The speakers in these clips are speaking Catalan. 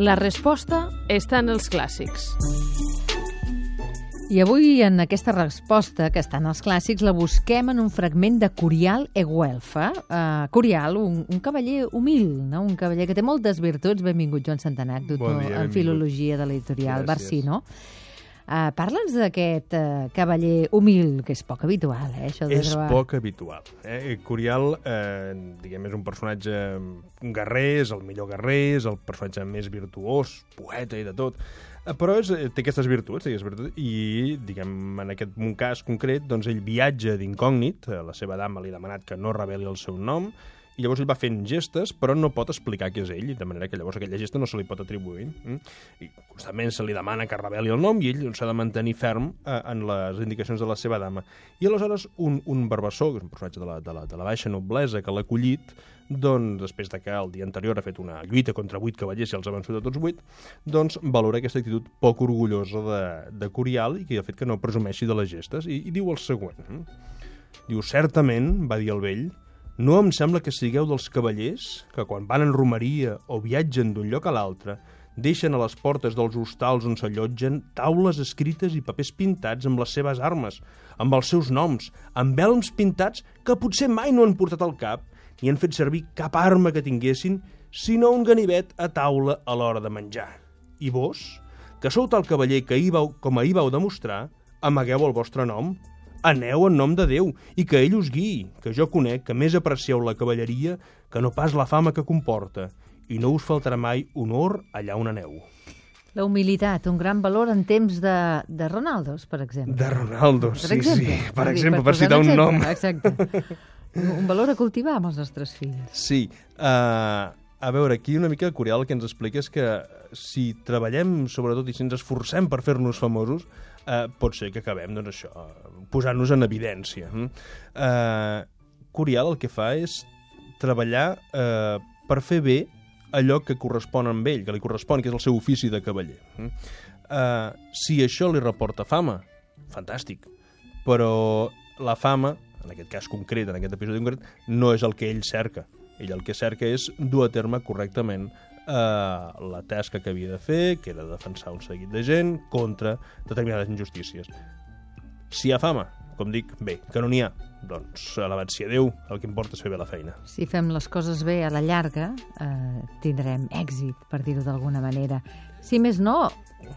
La resposta està en els clàssics. I avui, en aquesta resposta, que està en els clàssics, la busquem en un fragment de Curial e Guelfa. Uh, Curial, un, un cavaller humil, no? un cavaller que té moltes virtuts. Benvingut, Joan Santanac, doctor Bon dia, en benvingut. Filologia de l'editorial Gràcies. Barsino. Uh, Parla'ns d'aquest uh, cavaller humil, que és poc habitual, eh, això de És trobar... poc habitual. Eh? Curial, eh, diguem, és un personatge un guerrer, és el millor guerrer, és el personatge més virtuós, poeta i de tot, Eh, però és, eh, té aquestes virtuts, té aquestes virtuts, i, diguem, en aquest un cas concret, doncs ell viatja d'incògnit, la seva dama li ha demanat que no reveli el seu nom, i llavors ell va fent gestes, però no pot explicar qui és ell, de manera que llavors aquella gesta no se li pot atribuir. Mm? I constantment se li demana que reveli el nom i ell s'ha de mantenir ferm eh, en les indicacions de la seva dama. I aleshores un, un barbassó, que és un personatge de la, de la, de la baixa noblesa que l'ha acollit, doncs, després de que el dia anterior ha fet una lluita contra vuit cavallers i els ha vençut a tots vuit, doncs valora aquesta actitud poc orgullosa de, de Curial i que ha fet que no presumeixi de les gestes. I, i diu el següent. mm? Diu, certament, va dir el vell, no em sembla que sigueu dels cavallers que quan van en romeria o viatgen d'un lloc a l'altre deixen a les portes dels hostals on s'allotgen taules escrites i papers pintats amb les seves armes, amb els seus noms, amb elms pintats que potser mai no han portat al cap ni han fet servir cap arma que tinguessin, sinó un ganivet a taula a l'hora de menjar. I vos, que sou tal cavaller que ahir vau, com ahir vau demostrar, amagueu el vostre nom, aneu en nom de Déu i que ell us guiï, que jo conec que més aprecieu la cavalleria que no pas la fama que comporta, i no us faltarà mai honor allà on aneu. La humilitat, un gran valor en temps de, de Ronaldos, per exemple. De Ronaldo, Per sí, exemple, sí. Per exemple, per posar citar un exemple, nom. Exacte. Un un valor a cultivar amb els nostres fills. Sí. Uh, a veure, aquí una mica Curial el que ens explica és que si treballem, sobretot, i si ens esforcem per fer-nos famosos, uh, pot ser que acabem, doncs això, posant-nos en evidència. Uh, Curial el que fa és treballar uh, per fer bé allò que correspon amb ell, que li correspon, que és el seu ofici de cavaller. Uh, si això li reporta fama, fantàstic. Però la fama, en aquest cas concret, en aquest episodi concret, no és el que ell cerca. Ell el que cerca és dur a terme correctament eh, la tasca que havia de fer, que era defensar un seguit de gent contra determinades injustícies. Si hi ha fama, com dic, bé, que no n'hi ha, doncs alabat sia Déu, el que importa és fer bé la feina. Si fem les coses bé a la llarga, eh, tindrem èxit, per dir-ho d'alguna manera. Si més no,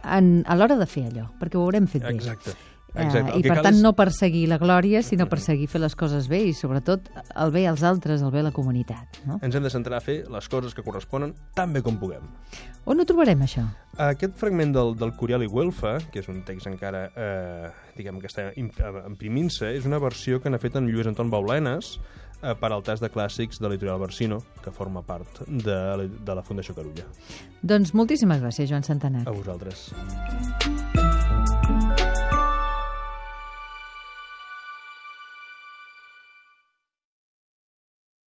en, a l'hora de fer allò, perquè ho haurem fet bé. Exacte. Eh, Exacte. El I per tant és- no perseguir la glòria, sinó perseguir fer les coses bé i sobretot el bé als altres, el bé a la comunitat. No? Ens hem de centrar a fer les coses que corresponen tan bé com puguem. On ho trobarem, això? Aquest fragment del, del Curial i Güelfa, que és un text encara, eh, diguem que està eh, imprimint-se, és una versió que n'ha fet en Lluís Anton Baulenes eh, per al tas de clàssics de l'editorial Barsino, que forma part de, de la Fundació Carulla. Doncs moltíssimes gràcies, Joan Santanac. A vosaltres.